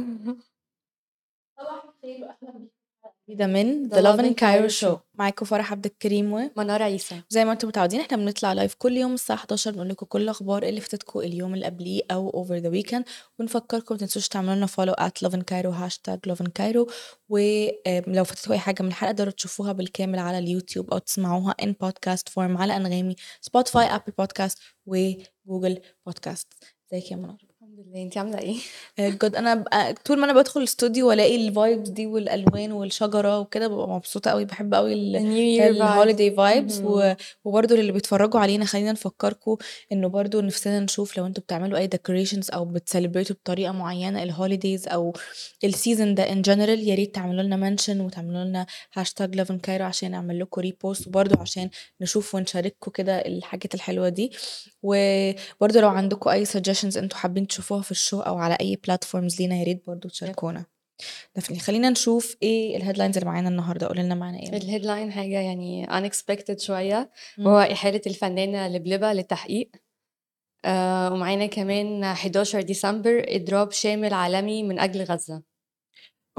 صباح الخير واهلا بيكم جديدة من The Lovin Cairo Show. معاكم فرح عبد الكريم و منار عيسى. زي ما أنتم متعودين إحنا بنطلع live كل يوم الساعة 11 بنقول لكم كل الأخبار اللي فاتتكم اليوم اللي قبليه أو over the weekend ونفكركم ما تنسوش تعملوا لنا follow at Lovin Cairo hashtag Lovin Cairo. ولو فاتتكم أي حاجة من الحلقة تقدروا تشوفوها بالكامل على اليوتيوب أو تسمعوها in podcast form على أنغامي Spotify Apple Podcast و Google بودكاست ازيك يا منار لله. انت عاملة إيه؟ جد أنا بقى طول ما أنا بدخل الاستوديو والاقي ال vibes دي والألوان والشجرة وكده ببقى مبسوطة قوي بحب قوي ال holiday vibes وبرده اللي بيتفرجوا علينا خلينا نفكركم إنه برده نفسنا نشوف لو أنتوا بتعملوا أي decorations أو بت celebrate وا بطريقة معينة ال holidays أو ال season ده in general يا ريت تعملوا لنا mention وتعملوا لنا hashtag Lovin Cairo عشان نعمل لكم repost وبرده عشان نشوف ونشارككم كده الحاجات الحلوة دي. وبرده لو عندكم أي suggestions أنتوا حابين تشوفوها في ال show أو على أي platforms لينا يا ريت برضه تشاركونا. دفني خلينا نشوف إيه ال headlines اللي معانا النهارده. قولي لنا معانا إيه. ال headline حاجة يعني unexpected شوية وهو إحالة الفنانة لبلبة للتحقيق. آه ومعانا كمان 11 ديسمبر إضراب شامل عالمي من أجل غزة.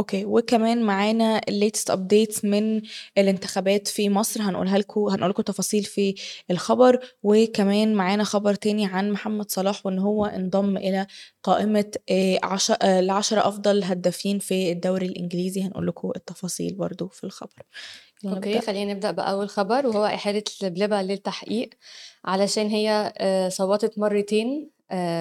Okay وكمان معانا ال latest updates من الانتخابات في مصر هنقولها لكم هنقول لكم تفاصيل في الخبر وكمان معانا خبر تاني عن محمد صلاح وإن هو انضم إلى قائمة عشر العشرة أفضل هدافين في الدوري الإنجليزي. هنقول لكم التفاصيل برضو في الخبر. أوكي خلينا نبدأ بأول خبر وهو إحالة لبلبه للتحقيق علشان هي صوتت مرتين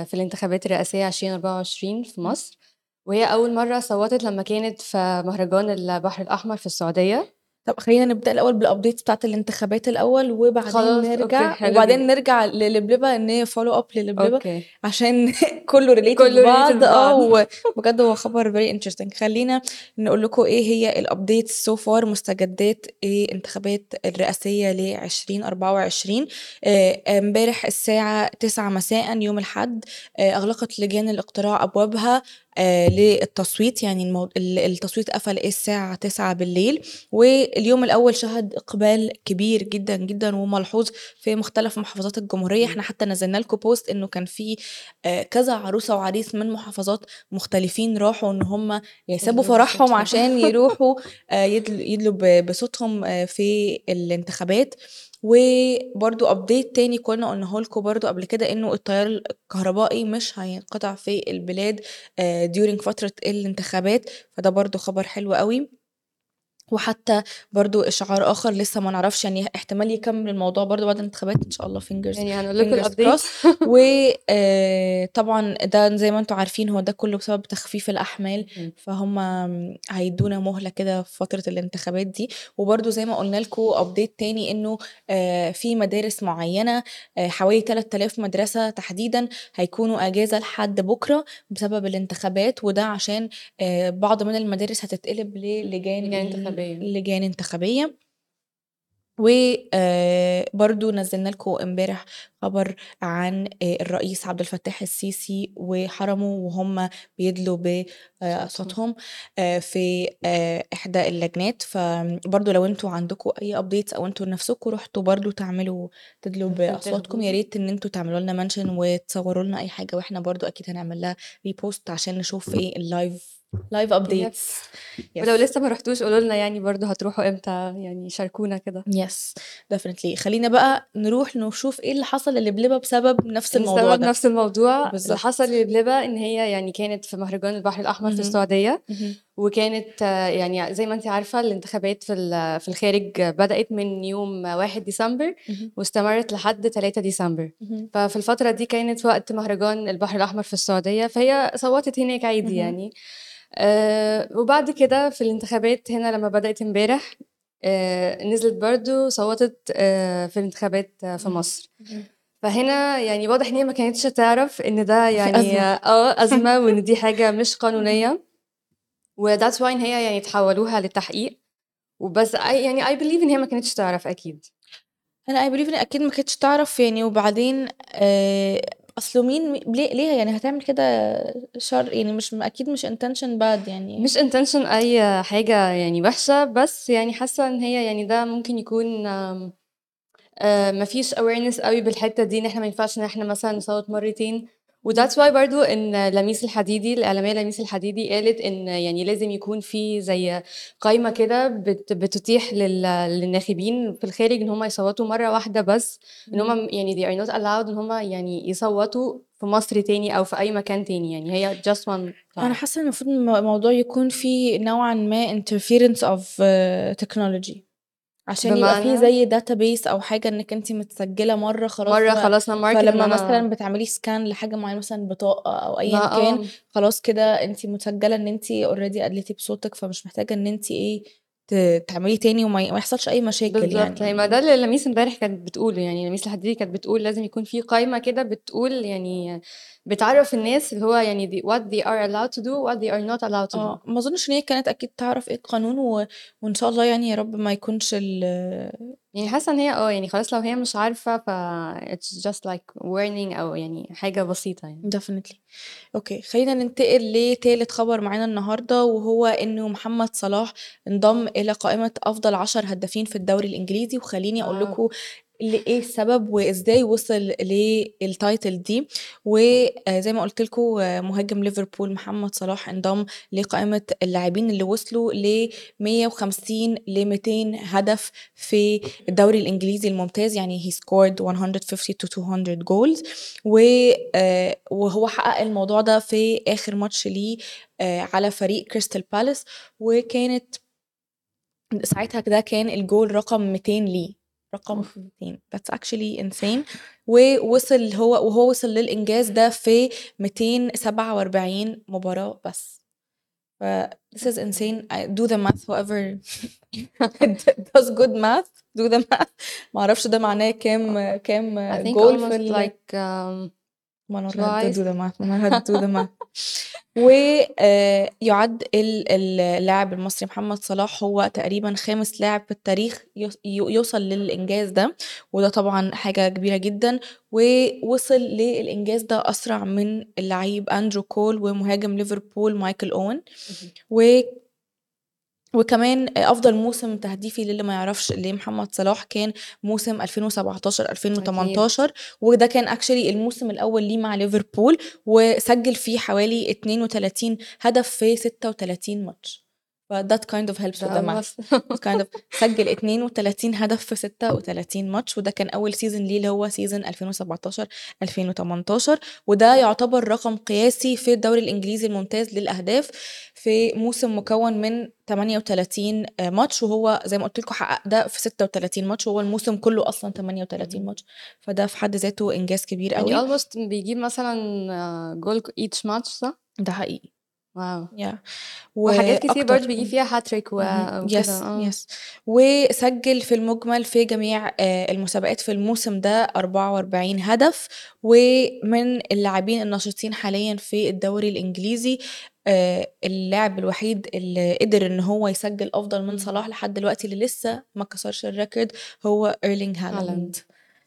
في الانتخابات الرئاسية 2024 في مصر. وهي أول مرة صوتت لما كانت في مهرجان البحر الأحمر في السعودية. طب خلينا نبدأ الأول بال update بتاعت الانتخابات الأول وبعدين نرجع okay. وبعدين نرجع للبلبه إن هي follow up للبلبة عشان كله related ببعض. آه وبجد هو خبر very interesting خلينا نقول لكم إيه هي ال update so far مستجدات إيه انتخابات الرئاسية ل 2024 آه، امبارح الساعة 9 مساء يوم الأحد آه، أغلقت لجان الاقتراع أبوابها. آه، للتصويت يعني المو... التصويت قفل الساعة 9 بالليل واليوم الأول شهد إقبال كبير جدا جدا وملحوظ في مختلف محافظات الجمهورية. إحنا حتى نزلنا لكم بوست إنه كان في آه، كذا عروسة وعريس من محافظات مختلفين راحوا إن هم يسيبوا يدلوا فرحهم. عشان يروحوا آه، يدلوا بصوتهم في الانتخابات. وبرضو update تاني كنا قلناه لكم برضو قبل كده إنه التيار الكهربائي مش هينقطع في البلاد آه، during فترة الانتخابات فده برضو خبر حلو قوي. وحتى برضو إشعار آخر لسه ما نعرفش يعني احتمال يكمل الموضوع برضو بعد الانتخابات إن شاء الله. fingers يعني هنقول لكم ال update وطبعا ده زي ما أنتم عارفين هو ده كله بسبب تخفيف الأحمال. فهم هيدونا مهلة كده في فترة الانتخابات دي. وبرده زي ما قلنا لكم ابديت تاني إنه آه، في مدارس معينة آه، حوالي 3000 مدرسة تحديدا هيكونوا أجازة لحد بكرة بسبب الانتخابات. وده عشان آه، بعض من المدارس هتتقلب للجان لجان انتخابية. لجان انتخابية وبرضو نزلنا لكم امبارح خبر عن آه، الرئيس عبد الفتاح السيسي وحرمه وهم بيدلوا بأصواتهم آه، في آه، إحدى اللجنات فبرضو لو أنتوا عندكم أي updates أو أنتوا نفسكم رحتوا برضو تعملوا تدلوا. بأصواتكم يا ريت إن أنتوا تعملوا لنا mention وتصوروا لنا أي حاجة وإحنا برضو أكيد هنعمل لها repost عشان نشوف إيه ال live live updates ولو لسه ما رحتوش قولوا لنا يعني برضو هتروحوا إمتى؟ يعني شاركونا كده. yes definitely خلينا بقى نروح نشوف إيه اللي حصل لبلبة بسبب نفس الموضوع بسبب ده. نفس الموضوع. بالظبط. اللي حصل لبلبة إن هي يعني كانت في مهرجان البحر الأحمر في مهم. السعودية. مهم. وكانت يعني زي ما انت عارفة الانتخابات في في الخارج بدأت من يوم 1 ديسمبر. واستمرت لحد 3 ديسمبر. ففي الفترة دي كانت وقت مهرجان البحر الأحمر في السعودية فهي صوتت هناك عادي. يعني آه وبعد كده في الانتخابات هنا لما بدأت امبارح آه نزلت برضو صوتت آه في الانتخابات آه في. مصر فهنا يعني واضح إن هي ما كانتش تعرف إن ده يعني أزمة. آه أزمة وإن دي حاجة مش قانونية و that's why إن هي يعني تحولوها للتحقيق وبس يعني I believe إن هي ما كانتش تعرف أكيد. أنا I believe إن أكيد ما كانتش تعرف يعني وبعدين آه اصله مين ليه ليه يعني هتعمل كده sure؟ يعني مش أكيد مش intention bad يعني. مش intention أي حاجة يعني وحشة بس يعني حاسة إن هي يعني ده ممكن يكون آه، مفيش awareness قوي بالحتة دي إن إحنا ما ينفعش إن إحنا مثلا نصوت مرتين و that's why برضو إن لميس الحديدي الإعلامية لميس الحديدي قالت إن يعني لازم يكون في زي قائمه كده بت بتتيح للناخبين في الخارج إن هم يصوتوا مرة واحدة بس إن هم يعني they are not allowed إن هم يعني يصوتوا في مصر تاني أو في أي مكان تاني يعني هي just one time. أنا حاسة المفروض الموضوع يكون فيه نوعا ما interference of uh, technology عشان يبقى في زي database أو حاجة إنك انت متسجلة مرة خلاص مرة خلصنا marked فلما مثلا بتعملي scan لحاجة معينة مثلا بطاقة أو ايا كان آه. خلاص كده انت مسجله إن انت already ادلتي بصوتك فمش محتاجة إن انت إيه تعملي تاني وما يحصلش أي مشاكل بالظبط يعني. ما ده اللي لميس امبارح كانت بتقوله يعني لميس الحديدي كانت بتقول لازم يكون في قائمه كده بتقول يعني بتعرف الناس اللي هو يعني دي what they are allowed to do what they are not allowed to do. آه ما أظنش إن هي كانت أكيد تعرف إيه القانون و... وإن شاء الله يعني يا رب ما يكونش ال يعني حاسة إن هي آه يعني خلاص لو هي مش عارفة ف it's just like warning أو يعني حاجة بسيطة يعني. Definitely. أوكي خلينا ننتقل لتالت خبر معانا النهارده وهو انه محمد صلاح انضم إلى قائمة أفضل عشر هدافين في الدوري الإنجليزي. وخليني أقول لكم إيه السبب وإزاي وصل لل title دي. وزي ما قلت لكم مهاجم ليفربول محمد صلاح انضم لقائمة اللاعبين اللي وصلوا ل 150 ل 200 هدف في الدوري الإنجليزي الممتاز. يعني هي scored 150 to 200 goals وهو حقق الموضوع ده في آخر ماتش ليه على فريق كريستال بالاس وكانت ساعتها ده كان الجول رقم 200 ليه. رقم 30 that's actually insane ووصل هو وهو وصل للإنجاز ده في 247 مباراة بس. ف this is insane. I do the math whoever does good math. Do the math. ما ده معناه كام كام جول في like ما أنا do the math ما do the math ويعد اللاعب المصري محمد صلاح هو تقريبا خامس لاعب في التاريخ يوصل للإنجاز ده وده طبعا حاجة كبيرة جدا. ووصل للإنجاز ده أسرع من اللعيب أندرو كول ومهاجم ليفربول مايكل أوين. و وكمان أفضل موسم تهديفي للي ما يعرفش لمحمد صلاح كان موسم 2017 2018 أكيد. وده كان actually الموسم الأول ليه مع ليفربول وسجل فيه حوالي 32 هدف في 36 ماتش ف that kind of helps with the math. kind of سجل 32 هدف في 36 ماتش وده كان أول season ليه اللي هو season 2017 2018 وده يعتبر رقم قياسي في الدوري الإنجليزي الممتاز للأهداف في موسم مكون من 38 ماتش وهو زي ما قلت لكم حقق ده في 36 ماتش وهو الموسم كله أصلا 38 ماتش. فده في حد ذاته إنجاز كبير قوي. يعني almost بيجيب مثلا جول each ماتش صح؟ ده حقيقي. wow. Yeah. وحاجات كتير برضه بيجيب فيها هاتريك و... yes yes وسجل في المجمل في جميع المسابقات في الموسم ده 44 هدف. ومن اللاعبين الناشطين حاليا في الدوري الإنجليزي اللاعب الوحيد اللي قدر إن هو يسجل أفضل من صلاح لحد دلوقتي اللي لسه ما كسرش ال record هو إيرلينج هالاند.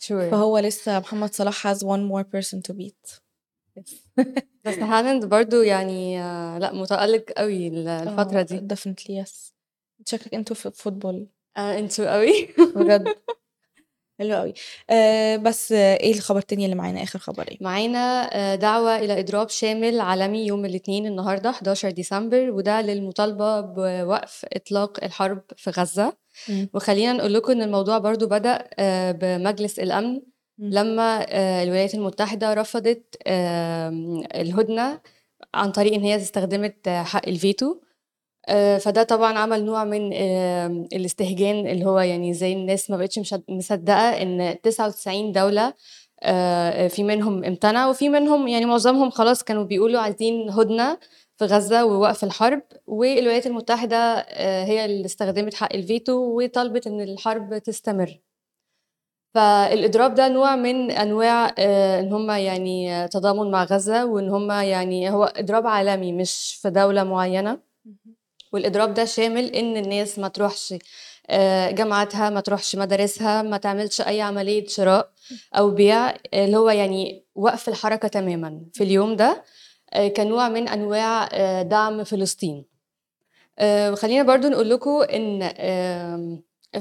فهو لسه محمد صلاح has one more person to beat. بس هالاند برضو يعني لأ متألق قوي الفترة دي. definitely yes. شكلك أنتوا في football آه أنتوا قوي بجد. حلو قوي آه بس آه إيه الخبر التاني اللي معانا؟ آخر خبر إيه؟ معانا آه دعوة إلى إضراب شامل عالمي يوم الاثنين النهارده 11 ديسمبر وده للمطالبة بوقف إطلاق الحرب في غزة. م. وخلينا نقول لكم إن الموضوع برضو بدأ آه بمجلس الأمن. لما الولايات المتحدة رفضت الهدنة عن طريق إن هي استخدمت حق الفيتو. فده طبعا عمل نوع من الاستهجان اللي هو يعني زي الناس ما بقتش مصدقة إن 99 دولة في منهم امتنع وفي منهم يعني معظمهم خلاص كانوا بيقولوا عايزين هدنة في غزة ووقف الحرب. والولايات المتحدة هي اللي استخدمت حق الفيتو وطلبت إن الحرب تستمر. فالإضراب ده نوع من أنواع إن هم يعني تضامن مع غزة وإن هم يعني هو إضراب عالمي مش في دولة معينة. والإضراب ده شامل إن الناس ما تروحش جامعاتها ما تروحش مدارسها ما تعملش أي عملية شراء أو بيع اللي هو يعني وقف الحركة تماما في اليوم ده كنوع من أنواع دعم فلسطين. خلينا برضو نقول لكم إن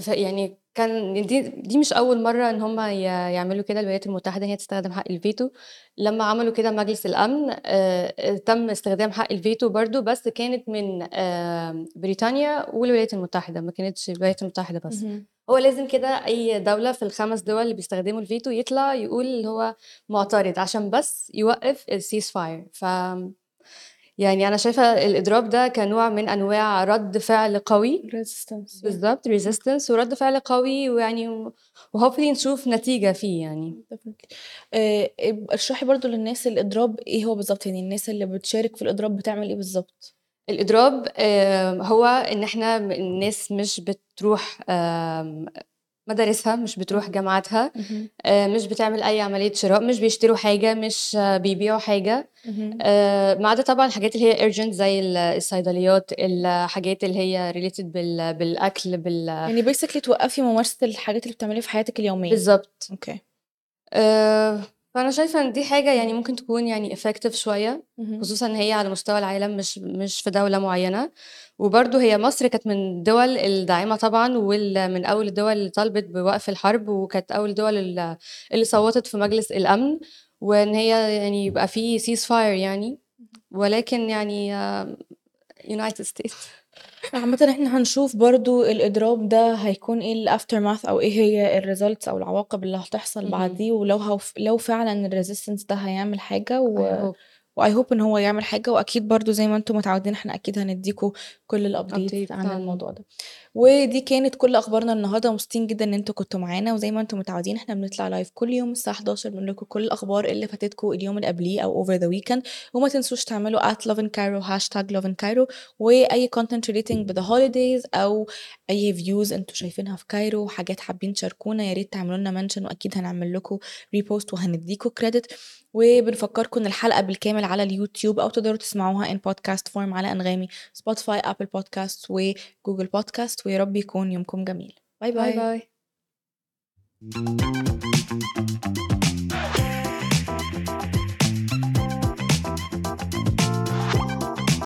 يعني كان دي دي مش أول مرّة إن هم ي يعملوا كده الولايات المتحدة إن هي تستخدم حق الڤيتو، لمّا عملوا كده مجلس الأمن آآ تم استخدام حق الڤيتو برضه بس كانت من آآ بريطانيا والولايات المتحدة، ما كانتش الولايات المتحدة بس. اهم. هو لازم كده أي دولة في ال5 دول اللي بيستخدموا الڤيتو يطلع يقول هو معترض عشان بس يوقّف الceasefire ف يعني أنا شايفة الإضراب ده كنوع من أنواع رَد فعل قوي yeah. بالضبط resistance ورَد فعل قوي ويعني و وhopefully نشوف نتيجة فيه يعني. اب اشرحي برضه للناس الإضراب إيه هو بالضبط، يعني الناس اللي بتشارك في الإضراب بتعمل إيه بالضبط؟ الإضراب آآ هو إن إحنا م الناس مش بتروح مدارسها، مش بتروح جامعاتها،. آآ مش بتعمل أي عملية شراء، مش بيشتروا حاجة، مش بيبيعوا حاجة، اهم. آآ ما عدا طبعًا الحاجات اللي هي urgent زي ال الصيدليات، الحاجات اللي هي related بال بالأكل بال يعني basically توقّفي ممارسة الحاجات اللي بتعمليها في حياتِك اليومية. بالضبط. أوكي. آآ فأنا شايفة إن دي حاجة يعني ممكن تكون يعني شوية، اهم. خصوصًا إن هي على مستوى العالم مش مش في دولة معيّنة، وبرضه هي مصر كانت من الدول الداعمة طبعًا وال من أول الدول اللي طالبت بوقف الحرب، وكانت أول الدول ال اللي صوّتت في مجلس الأمن، وإن هي يعني يبقى في ceasefire يعني، ولكن يعني United States. عامةً إحنا هنشوف برضه الإضراب ده هيكون إيه الaftermath أو إيه هي الresults أو العواقب اللي هتحصل اهم. بعديه، ولو هوف لو فعلًا الresistance ده هيعمل حاجة I و hope. وI hope إن هو يعمل حاجة، وأكيد برضه زي ما أنتم متعودين إحنا أكيد هندّيكم كل update عن. الموضوع ده. ودي كانت كل أخبارنا النهارده، ومبسوطين جدًا إن أنتم كنتم معانا، وزي ما أنتم متعودين إحنا بنطلع live كل يوم الساعة 11:00 بنقول لكم كل الأخبار اللي فاتتكم اليوم اللي قبليه أو over the weekend وما تنسوش تعملوا @lovincairo hashtag lovincairo وأي content relating بthe holidays أو أي views أنتم شايفينها في كايرو، حاجات حابين تشاركونا يا ريت تعملوا لنا mention وأكيد هنعمل لكم repost وهندّيكم credit وبنفكّركم إن الحلقة بالكامل على اليوتيوب أو تقدروا تسمعوها in podcast form على أنغامي، Spotify، Apple podcasts وGoogle podcast ويا رب يكون يومكم جميل. bye bye bye. bye.